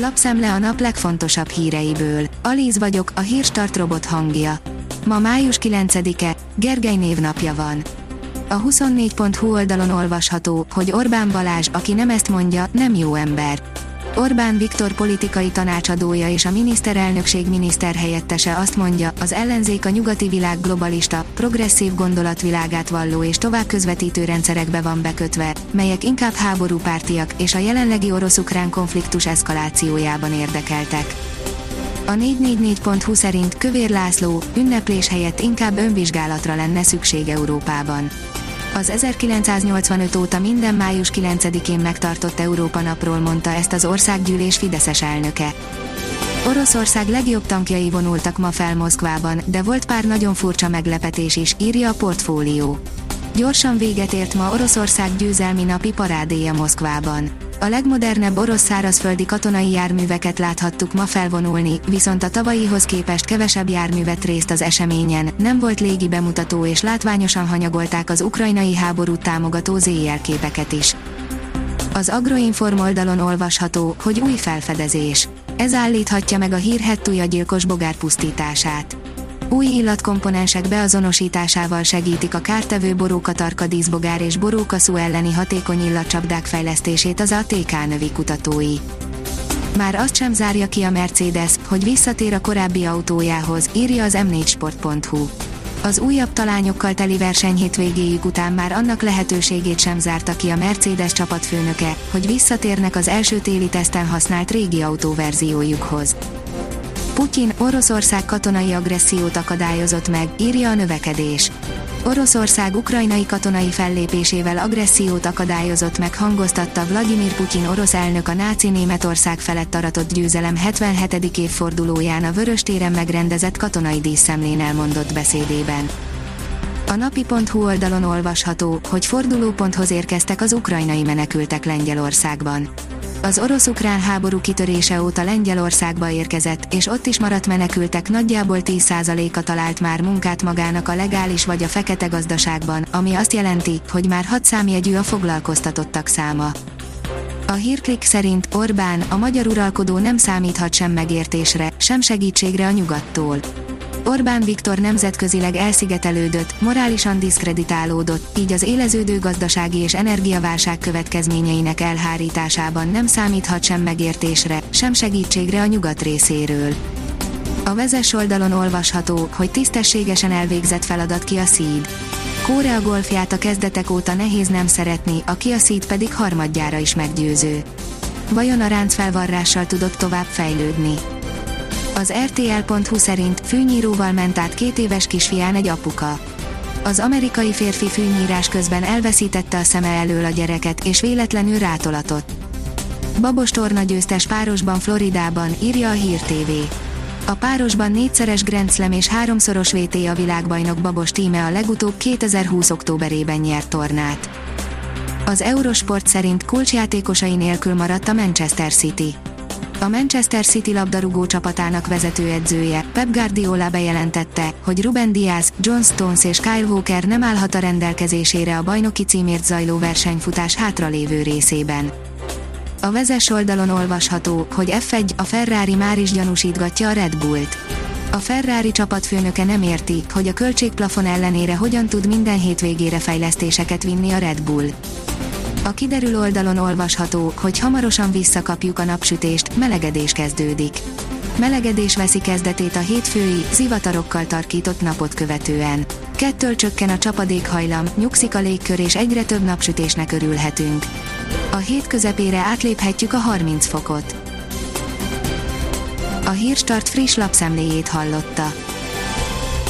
Lapszemle a nap legfontosabb híreiből. Alíz vagyok, a hírstart robot hangja. Ma május 9-e, Gergely névnapja van. A 24.hu oldalon olvasható, hogy Orbán Balázs, aki nem ezt mondja, nem jó ember. Orbán Viktor politikai tanácsadója és a miniszterelnökség miniszterhelyettese azt mondja, az ellenzék a nyugati világ globalista, progresszív gondolatvilágát valló és tovább közvetítő rendszerekbe van bekötve, melyek inkább háborúpártiak és a jelenlegi orosz-ukrán konfliktus eszkalációjában érdekeltek. A 444.hu szerint Kövér László ünneplés helyett inkább önvizsgálatra lenne szükség Európában. Az 1985 óta minden május 9-én megtartott Európa napról mondta ezt az országgyűlés Fideszes elnöke. Oroszország legjobb tankjai vonultak ma fel Moszkvában, de volt pár nagyon furcsa meglepetés is, írja a portfólió. Gyorsan véget ért ma Oroszország győzelmi napi parádéja Moszkvában. A legmodernebb orosz szárazföldi katonai járműveket láthattuk ma felvonulni, viszont a tavalyihoz képest kevesebb járművet részt az eseményen, nem volt légi bemutató és látványosan hanyagolták az ukrajnai háborút támogató ZR képeket is. Az Agroinform oldalon olvasható, hogy új felfedezés. Ez állíthatja meg a hírhettúja gyilkos bogár pusztítását új illatkomponensek beazonosításával segítik a kártevő borókatarka díszbogár és borókaszú elleni hatékony illatcsapdák fejlesztését az ATK növi kutatói. Már azt sem zárja ki a Mercedes, hogy visszatér a korábbi autójához, írja az m4sport.hu. Az újabb talányokkal teli verseny hétvégéjük után már annak lehetőségét sem zárta ki a Mercedes csapatfőnöke, hogy visszatérnek az első téli teszten használt régi autóverziójukhoz. Putyin Oroszország katonai agressziót akadályozott meg, írja a növekedés. Oroszország ukrajnai katonai fellépésével agressziót akadályozott meg hangoztatta Vladimir Putyin orosz elnök a náci Németország felett aratott győzelem 77. évfordulóján a Vöröstéren megrendezett katonai díszemlén elmondott beszédében. A napi.hu oldalon olvasható, hogy fordulóponthoz érkeztek az ukrajnai menekültek Lengyelországban az orosz-ukrán háború kitörése óta Lengyelországba érkezett, és ott is maradt menekültek nagyjából 10%-a talált már munkát magának a legális vagy a fekete gazdaságban, ami azt jelenti, hogy már 6 számjegyű a foglalkoztatottak száma. A hírklik szerint Orbán, a magyar uralkodó nem számíthat sem megértésre, sem segítségre a nyugattól. Orbán Viktor nemzetközileg elszigetelődött, morálisan diszkreditálódott, így az éleződő gazdasági és energiaválság következményeinek elhárításában nem számíthat sem megértésre, sem segítségre a nyugat részéről. A vezes oldalon olvasható, hogy tisztességesen elvégzett feladat ki a szíd. Kórea golfját a kezdetek óta nehéz nem szeretni, a Kia Ceed pedig harmadjára is meggyőző. Vajon a ráncfelvarrással tudott tovább fejlődni? Az RTL.hu szerint fűnyíróval ment át két éves kisfián egy apuka. Az amerikai férfi fűnyírás közben elveszítette a szeme elől a gyereket és véletlenül rátolatott. Babos torna győztes párosban Floridában, írja a Hír TV. A párosban négyszeres Grand Slam és háromszoros VT a világbajnok Babos tíme a legutóbb 2020. októberében nyert tornát. Az Eurosport szerint kulcsjátékosai nélkül maradt a Manchester City. A Manchester City labdarúgó csapatának vezetőedzője, Pep Guardiola bejelentette, hogy Ruben Diaz, John Stones és Kyle Walker nem állhat a rendelkezésére a bajnoki címért zajló versenyfutás hátralévő részében. A vezes oldalon olvasható, hogy F1 a Ferrari már is gyanúsítgatja a Red Bullt. A Ferrari csapatfőnöke nem érti, hogy a költségplafon ellenére hogyan tud minden hétvégére fejlesztéseket vinni a Red Bull. A kiderül oldalon olvasható, hogy hamarosan visszakapjuk a napsütést, melegedés kezdődik. Melegedés veszi kezdetét a hétfői, zivatarokkal tarkított napot követően. Kettől csökken a csapadékhajlam, nyugszik a légkör és egyre több napsütésnek örülhetünk. A hét közepére átléphetjük a 30 fokot. A Hírstart friss lapszemléjét hallotta.